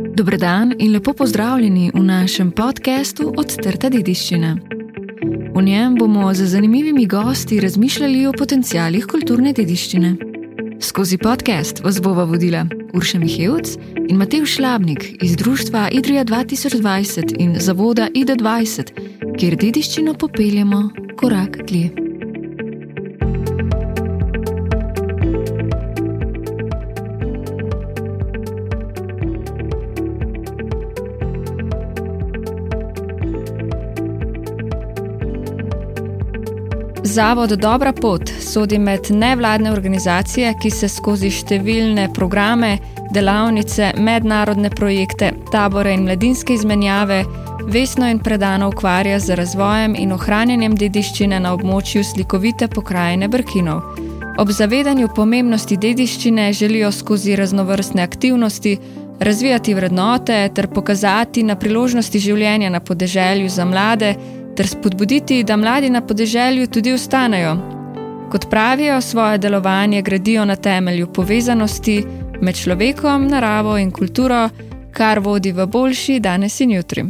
Dobrodan in lepo pozdravljeni v našem podkastu Odstrta dediščina. V njem bomo z zanimivimi gosti razmišljali o potencijalih kulturne dediščine. Skozi podcast vas bova vodila Urša Mihevc in Matej Šlabnik iz Društva Idrija 2020 in Zavoda ID20, kjer dediščino popeljemo korak dlje. Zavod Dobra pot sodi med nevladne organizacije, ki se skozi številne programe, delavnice, mednarodne projekte, tabore in mladinske izmenjave vesno in predano ukvarja z razvojem in ohranjanjem dediščine na območju slikovite pokrajine Brkinov. Ob zavedanju pomembnosti dediščine želijo skozi raznovrstne aktivnosti razvijati vrednote ter pokazati na priložnosti življenja na podeželju za mlade ter spodbuditi, da mladi na podeželju tudi ostanejo. Kot pravijo, svoje delovanje gradijo na temelju povezanosti med človekom, naravo in kulturo, kar vodi v boljši danes in jutri.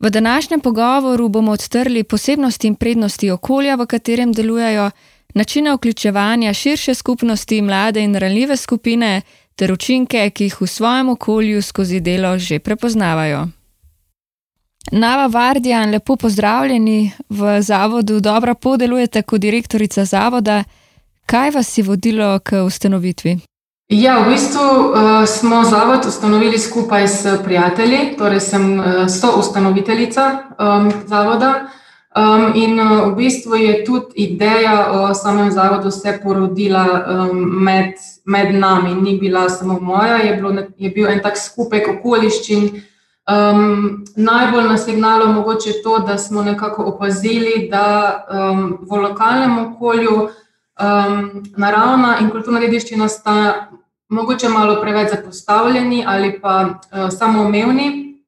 V današnjem pogovoru bomo odtrli posebnosti in prednosti okolja, v katerem delujejo, načine vključevanja širše skupnosti, mlade in ranljive skupine, ter učinke, ki jih v svojem okolju skozi delo že prepoznavajo. Nava Vardjan, lepo pozdravljeni v zavodu. Dobro podelujete kot direktorica zavoda. Kaj vas je vodilo k ustanovitvi? Ja, v bistvu uh, smo zavod ustanovili skupaj s prijatelji, torej sem uh, soustanoviteljica um, zavoda. Um, in uh, v bistvu je tudi ideja o samem zavodu se porodila um, med, med nami, ni bila samo moja, je, bilo, je bil en tak skupek okoliščin. Um, najbolj nas je gnalo mogoče to, da smo nekako opazili, da um, v lokalnem okolju um, naravna in kulturna dediščina sta mogoče malo preveč zapostavljeni ali pa uh, samoumevni,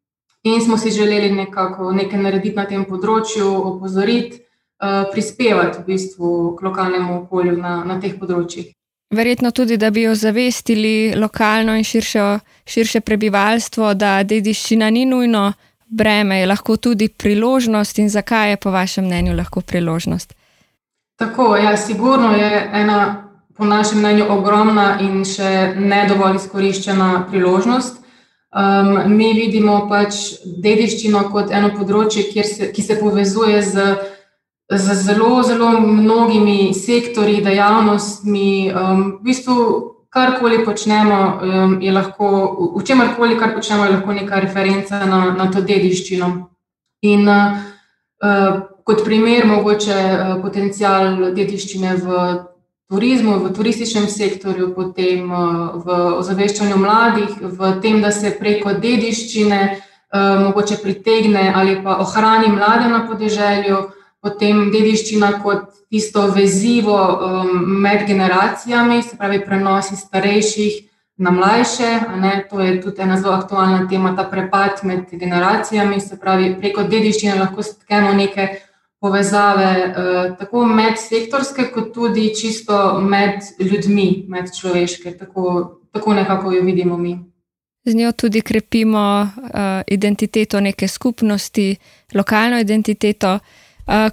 in smo si želeli nekako nekaj narediti na tem področju, opozoriti, uh, prispevati v bistvu k lokalnemu okolju na, na teh področjih. Verjetno tudi, da bi ozavestili lokalno in širše, širše prebivalstvo, da dediščina ni nujno breme, je lahko tudi priložnost. In zakaj je po vašem mnenju lahko priložnost? Tako, ja, sigurno je ena, po našem mnenju, ogromna in še ne dovolj izkoriščena priložnost. Um, mi vidimo pač dediščino kot eno področje, se, ki se povezuje z z zelo, zelo mnogimi sektorji, dejavnostmi. Um, v bistvu, karkoli počnemo, um, je lahko, v čemarkoli, kar počnemo, je lahko neka referenca na, na to dediščino. In uh, kot primer, mogoče uh, potencial dediščine v turizmu, v turističnem sektorju, potem uh, v ozaveščanju mladih, v tem, da se preko dediščine uh, mogoče pritegne ali pa ohrani mlade na podeželju potem dediščina kot tisto vezivo um, med generacijami, se pravi prenos iz starejših na mlajše. To je tudi ena zelo aktualna tema, ta prepad med generacijami. Se pravi, preko dediščine lahko stkemo neke povezave, uh, tako medsektorske, kot tudi čisto med ljudmi, med človeške. Tako, tako nekako jo vidimo mi. Z njo tudi krepimo uh, identiteto neke skupnosti, lokalno identiteto.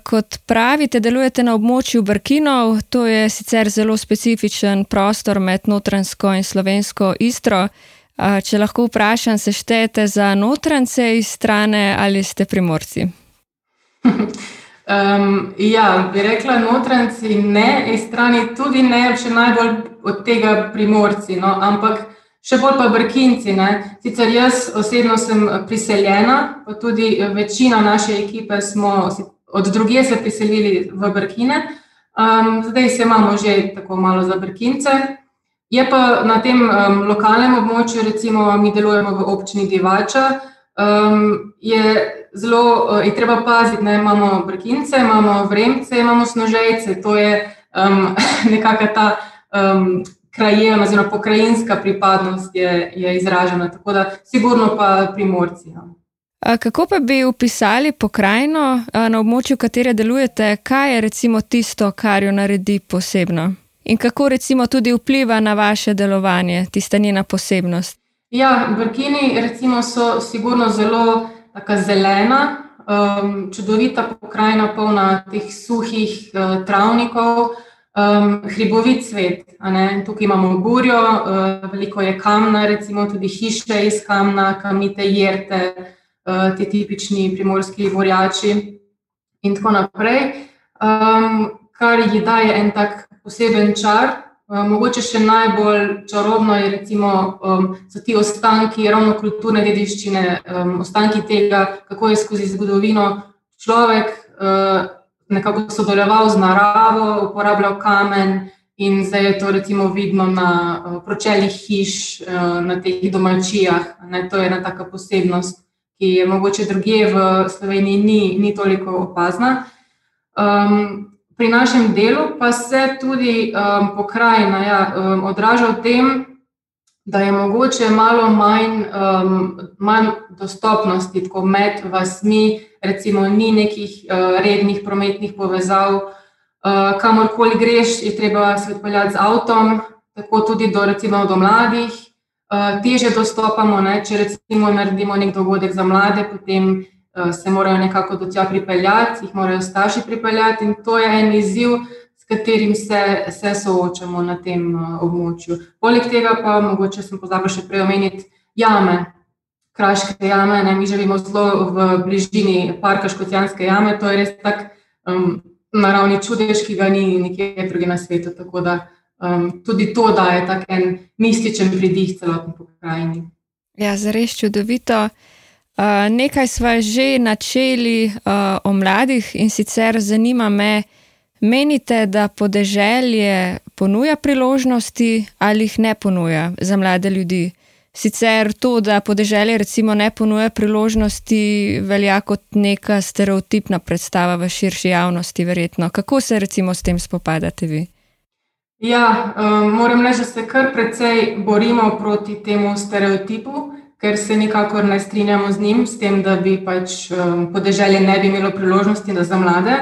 Kot pravite, delujete na območju Brkinov, to je sicer zelo specifičen prostor med notransko in slovensko istro. Če lahko vprašam, se štejete za notrance iz strane ali ste primorci? Um, ja, bi rekla, notranci ne, iz strani tudi ne, še najbolj od tega primorci, no, ampak še bolj pa brkinci. Ne. Sicer jaz osebno sem priseljena, pa tudi večina naše ekipe smo od druge se priselili v Brkine, um, zdaj se imamo že tako malo za Brkince. Je pa na tem um, lokalnem območju, recimo mi delujemo v občini Divača, um, je zelo, uh, je treba paziti, da imamo Brkince, imamo Vremce, imamo Snožejce. To je um, nekakšna ta um, krajina, oziroma pokrajinska pripadnost je, je izražena, tako da sigurno pa primorci. Ja. Kako pa bi opisali pokrajino na območju, v katerem delujete, kaj je recimo tisto, kar jo naredi posebno? in kako recimo tudi vpliva na vaše delovanje, tista njena posebnost? Ja, Brkini recimo so sigurno zelo zelena, um, čudovita pokrajina, polna teh suhih uh, travnikov, um, hribovit svet. Tukaj imamo burjo, uh, veliko je kamna, recimo tudi hiše iz kamna, kamnite jerte, ti tipični primorski morjači in tako naprej. Um, kar ji daje en tak poseben čar. Uh, mogoče še najbolj čarobno je, recimo, um, so ti ostanki ravno kulturne dediščine, um, ostanki tega, kako je skozi zgodovino človek uh, nekako sodeloval z naravo, uporabljal kamen. In zdaj je to recimo vidno na pročeljih hiš, na teh domačijah. Ne, to je ena taka posebnost, ki je mogoče druge v Sloveniji ni, ni toliko opazna. Um, pri našem delu pa se tudi um, pokrajina ja, um, odraža v tem, da je mogoče malo manj, um, manj dostopnosti med vasmi, recimo ni nekih uh, rednih prometnih povezav, uh, kamorkoli greš, je treba se odpeljati z avtom, tako tudi do, recimo, do mladih. Uh, teže dostopamo, ne? če recimo naredimo nek dogodek za mlade, potem Eh, se morajo nekako do tja pripeljati, jih morajo starši pripeljati, in to je en izziv, s katerim se, se soočamo na tem uh, območju. Poleg tega pa mogoče sem pozabila še prej omeniti jame. Kraške jame, ne, mi živimo zelo v bližini parka Škotjanske jame, to je res tak um, naravni čudež, ki ga ni nikjer drugje na svetu. Tako da um, tudi to daje tak en mističen pridih celotni pokrajini. Ja, zares čudovito. Eh, nekaj smo že načeli uh, o mladih in sicer zanima me, menite, da podeželje ponuja priložnosti ali jih ne ponuja za mlade ljudi? Sicer to, da podeželje recimo ne ponuja priložnosti, velja kot neka stereotipna predstava v širši javnosti, verjetno. Kako se recimo s tem spopadate vi? Ja, um, moram reči, da se kar precej borimo proti temu stereotipu ker se nikakor ne strinjamo z njim, s tem, da bi pač um, podeželje ne bi imelo priložnosti za mlade.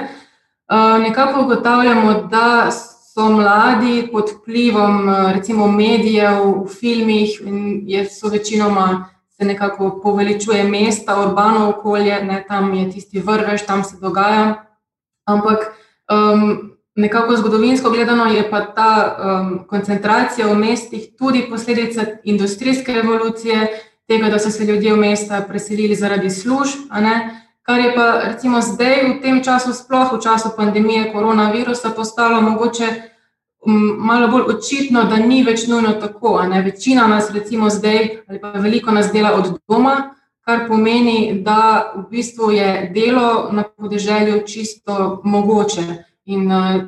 Uh, nekako ugotavljamo, da so mladi pod vplivom recimo medijev, v filmih in so večinoma se nekako poveličuje mesta, urbano okolje, ne, tam je tisti vrvež, tam se dogaja. Ampak um, nekako zgodovinsko gledano je pa ta um, koncentracija v mestih tudi posledica industrijske revolucije, tega, da so se ljudje v mesta preselili zaradi služb. Kar je pa recimo zdaj v tem času, sploh v času pandemije koronavirusa, postalo mogoče malo bolj očitno, da ni več nujno tako. Večina nas recimo zdaj ali pa veliko nas dela od doma, kar pomeni, da v bistvu je delo na podeželju čisto mogoče. In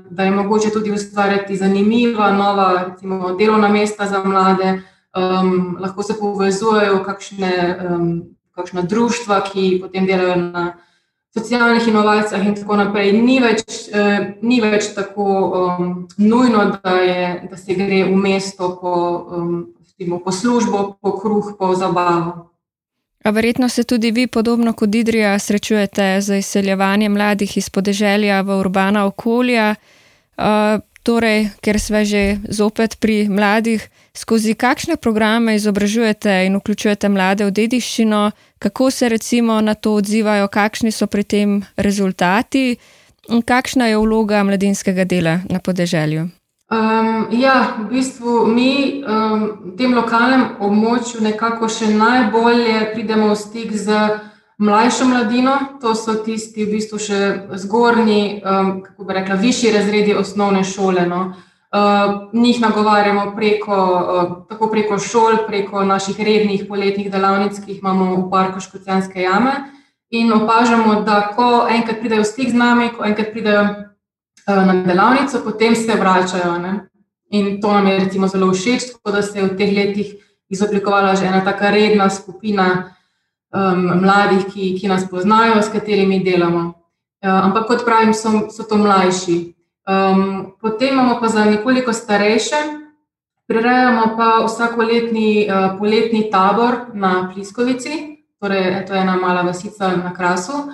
da je mogoče tudi ustvarjati zanimiva, nova, recimo, delovna mesta za mlade, um, lahko se povezujejo kakšne, um, kakšna društva, ki potem delajo na socialnih inovacijah in tako naprej. Ni več, uh, ni več tako um, nujno, da, je, da se gre v mesto po, um, po službo, po kruh, po zabavo. A verjetno se tudi vi, podobno kot Idrija, srečujete z izseljevanjem mladih iz podeželja v urbana okolja. Uh, Torej, ker smo že zopet pri mladih, skozi kakšne programe izobražujete in vključujete mlade v dediščino, kako se recimo na to odzivajo, kakšni so pri tem rezultati in kakšna je vloga mladinskega dela na podeželju? Um, ja, v bistvu mi um, v tem lokalnem območju nekako še najbolje pridemo v stik z mlajšo mladino, to so tisti, v bistvu še zgornji, um, kako bi rekla, višji razredi osnovne šole. No. Uh, njih nagovarjamo preko, uh, tako preko šol, preko naših rednih poletnih delavnic, ki jih imamo v parku Škocijanske jame. In opažamo, da ko enkrat pridejo v stik z nami, ko enkrat pridejo na delavnico, potem se vračajo. Ne. In to nam je recimo zelo všeč, tako da se je v teh letih izoblikovala že ena taka redna skupina um, mladih, ki, ki nas poznajo, s katerimi delamo. Uh, ampak, kot pravim, so, so to mlajši. Um, potem imamo pa za nekoliko starejše, prirejamo pa vsakoletni uh, poletni tabor na Pliskovici, torej to je ena mala vasica na Krasu.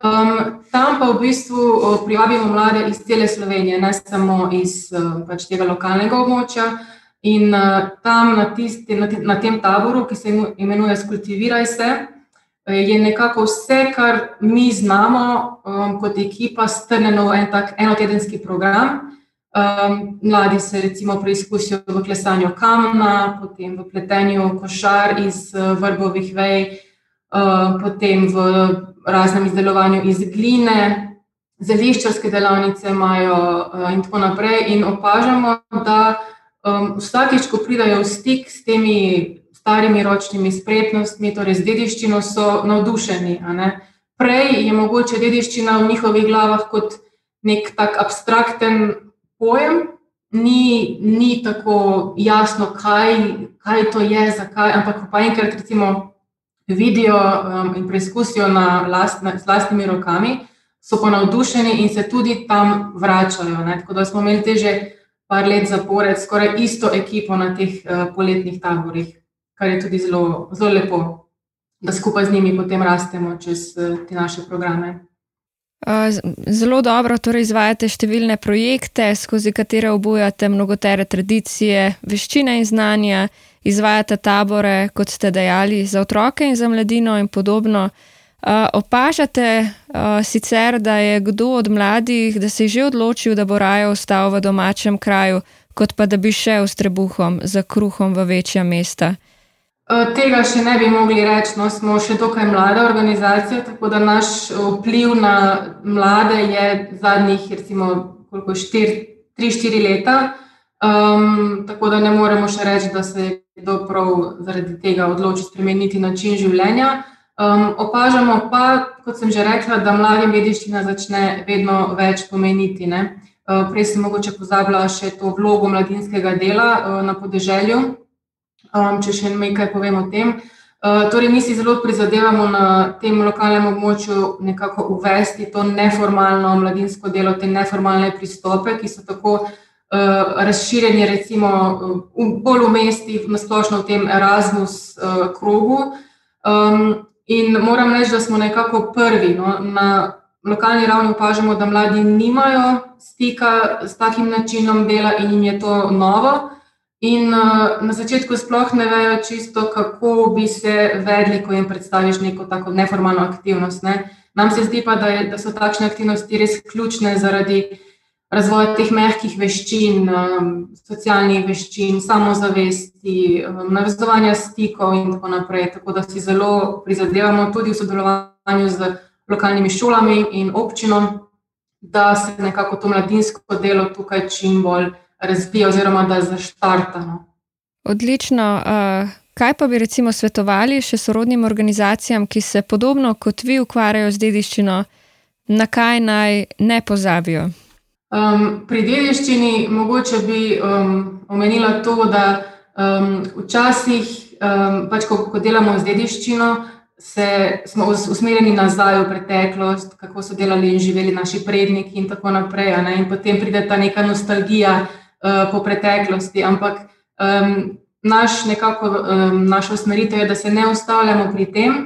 Um, tam pa v bistvu privabimo mlade iz cele Slovenije, ne samo iz pač tega lokalnega območja. In uh, tam na, tisti, na, na tem taboru, ki se imenuje Skultiviraj se, je nekako vse, kar mi znamo um, kot ekipa, strnjeno v en tak enotedenski program. Um, mladi se recimo preizkusijo v klesanju kamna, potem v pletenju košar iz uh, vrbovih vej, uh, potem v raznem izdelovanju iz gline, zeliščarske delavnice imajo uh, in tako naprej. In opažamo, da um, vsakič, ko pridajo v stik s temi starimi ročnimi spretnostmi, torej z dediščino, so navdušeni. Prej je mogoče dediščina v njihovih glavah kot nek tak abstrakten pojem. Ni, ni tako jasno, kaj, kaj to je, zakaj, ampak pa enkrat, recimo, vidijo um, in preizkusijo na last, na, s lastnimi rokami, so pa navdušeni in se tudi tam vračajo. Ne? Tako da smo imeli te že par let zapored, skoraj isto ekipo na teh uh, poletnih taborih, kar je tudi zelo, zelo lepo, da skupaj z njimi potem rastemo čez uh, te naše programe. Zelo dobro torej izvajate številne projekte, skozi katere obujate mnogotere tradicije, veščine in znanja izvajate tabore, kot ste dejali, za otroke in za mladino in podobno. Uh, opažate uh, sicer, da je kdo od mladih, da se je že odločil, da bo raje ostal v domačem kraju, kot pa da bi šel s trebuhom za kruhom v večja mesta? Tega še ne bi mogli reči, no, smo še dokaj mlada organizacija, tako da naš vpliv na mlade je zadnjih, recimo, koliko 3-4 leta. Um, tako da ne moremo še reči, da se je kdo prav zaradi tega odločil spremeniti način življenja. Um, opažamo pa, kot sem že rekla, da mladim dediščina začne vedno več pomeniti. Ne? Uh, prej sem mogoče pozabila še to vlogo mladinskega dela uh, na podeželju, um, če še nekaj povem o tem. Uh, torej, mi si zelo prizadevamo na tem lokalnem območju nekako uvesti to neformalno mladinsko delo, te neformalne pristope, ki so tako uh, razširjeni, recimo, v bolj v mestih, na splošno v tem Erasmus uh, krogu. In moram reči, da smo nekako prvi. No, na lokalni ravni opažamo, da mladi nimajo stika s takim načinom dela in jim je to novo. In uh, na začetku sploh ne vejo čisto, kako bi se vedli, ko jim predstaviš neko tako neformalno aktivnost. Ne. Nam se zdi pa, da, je, da so takšne aktivnosti res ključne zaradi uh, razvoj teh mehkih veščin, um, socialnih veščin, samozavesti, um, navezovanja stikov in tako naprej. Tako da si zelo prizadevamo tudi v sodelovanju z lokalnimi šolami in občinom, da se nekako to mladinsko delo tukaj čim bolj razvija oziroma da zaštarta. No. Odlično. Uh... Kaj pa bi recimo svetovali še sorodnim organizacijam, ki se podobno kot vi ukvarjajo z dediščino, na kaj naj ne pozabijo? Um, pri dediščini mogoče bi um, omenila to, da um, včasih, um, pač ko, ko delamo z dediščino, se, smo usmerjeni nazaj v preteklost, kako so delali in živeli naši predniki, in tako naprej. Ne? In potem pride ta neka nostalgija uh, po preteklosti. Ampak um, naš nekako, um, naša usmeritev je, da se ne ustavljamo pri tem,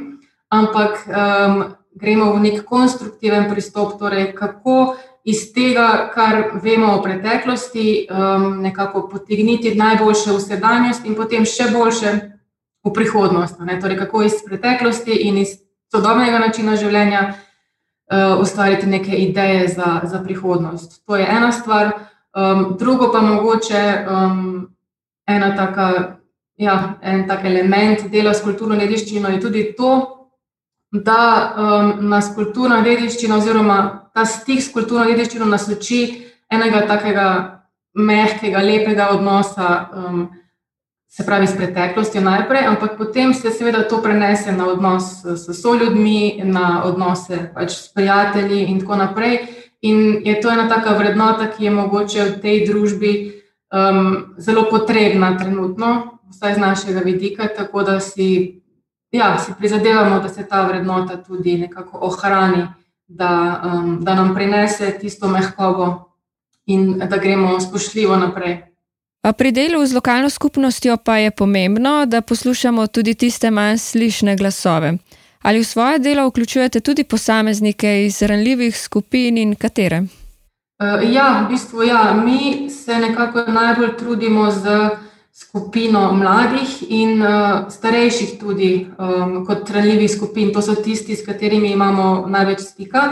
ampak um, gremo v nek konstruktiven pristop, torej kako iz tega, kar vemo o preteklosti, um, nekako potegniti najboljše v sedanjost in potem še boljše v prihodnost. Torej, kako iz preteklosti in iz sodobnega načina življenja uh, ustvariti neke ideje za, za prihodnost. To je ena stvar. Um, drugo pa mogoče um, ena taka, ja, en tak element dela s kulturno dediščino je tudi to, da um, nas kulturna dediščina, oziroma ta stik s kulturno dediščino, nas uči enega takega mehkega, lepega odnosa, um, se pravi, s preteklostjo najprej, ampak potem se seveda to prenese na odnos s soljudmi, na odnose pač s prijatelji in tako naprej. In je to ena taka vrednota, ki je mogoče v tej družbi um, zelo potrebna trenutno, vsaj z našega vidika, tako da si ja, si prizadevamo, da se ta vrednota tudi nekako ohrani, da, um, da nam prinese tisto mehkobo in da gremo spoštljivo naprej. Pri delu z lokalno skupnostjo pa je pomembno, da poslušamo tudi tiste manj slišne glasove. Ali v svoje delo vključujete tudi posameznike iz ranljivih skupin in katere? Ja, v bistvu ja. Mi se nekako najbolj trudimo z skupino mladih in uh, starejših, tudi um, kot ranljivih skupin. To so tisti, s katerimi imamo največ stika.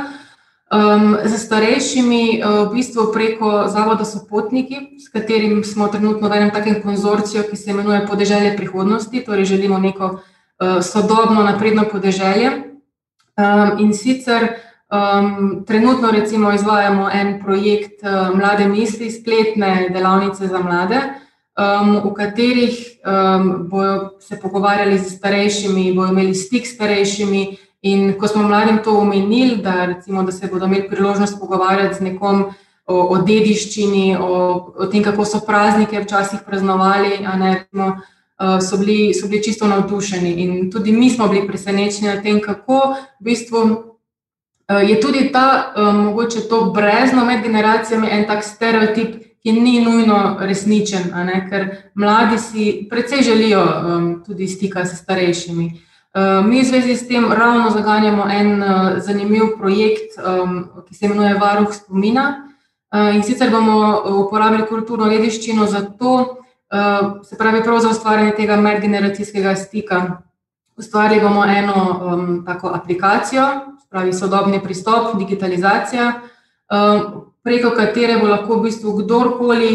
Um, za starejšimi, uh, v bistvu preko Zavoda Sopotniki, s katerim smo trenutno v enem takem konzorciju, ki se imenuje Podeželje prihodnosti, torej želimo neko uh, sodobno, napredno podeželje. Um, in sicer um, trenutno recimo izvajamo en projekt uh, Mlade misli, spletne delavnice za mlade um, v katerih um, bodo se pogovarjali z starejšimi, bodo imeli stik s starejšimi. In ko smo mladim to omenili, da, recimo, da se bodo imeli priložnost pogovarjati z nekom o, o dediščini, o, o tem, kako so praznike včasih praznovali, ne, recimo, uh, so, bili, so bili čisto navdušeni. In tudi mi smo bili presenečeni nad tem, kako v bistvu. Uh, je tudi ta, um, mogoče to brezno med generacijami, en tak stereotip, ki ni nujno resničen, ker mladi si predvsej želijo um, tudi stika s starejšimi. Uh, mi v zvezi s tem ravno zaganjamo en uh, zanimiv projekt, um, ki se imenuje Varuh spomina. Uh, in sicer bomo uporabili kulturno dediščino za to, uh, se pravi, prav za ustvarjanje tega medgeneracijskega stika. Ustvarili bomo eno um, tako aplikacijo, pravi sodobni pristop, digitalizacija. Um, preko katere bo lahko v bistvu kdorkoli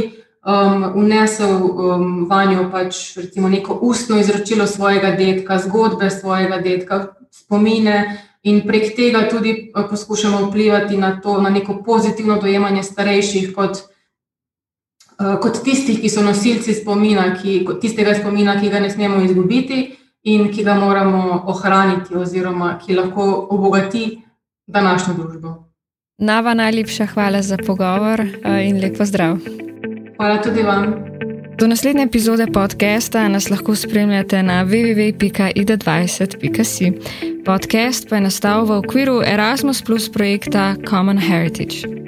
um, unesel um, vanjo pač recimo neko ustno izročilo svojega detka, zgodbe svojega detka, spomine. In prek tega tudi uh, poskušamo vplivati na to, na neko pozitivno dojemanje starejših, kot, uh, kot tistih, ki so nosilci spomina, ki, tistega spomina, ki ga ne smemo izgubiti in ki ga moramo ohraniti, oziroma ki lahko obogati današnjo družbo. Nava, najlepša hvala za pogovor in lepo zdrav. Hvala tudi vam. Do naslednje epizode podcasta nas lahko spremljate na www.ida20.si. Podcast pa je nastal v okviru Erasmus Plus projekta Common Heritage.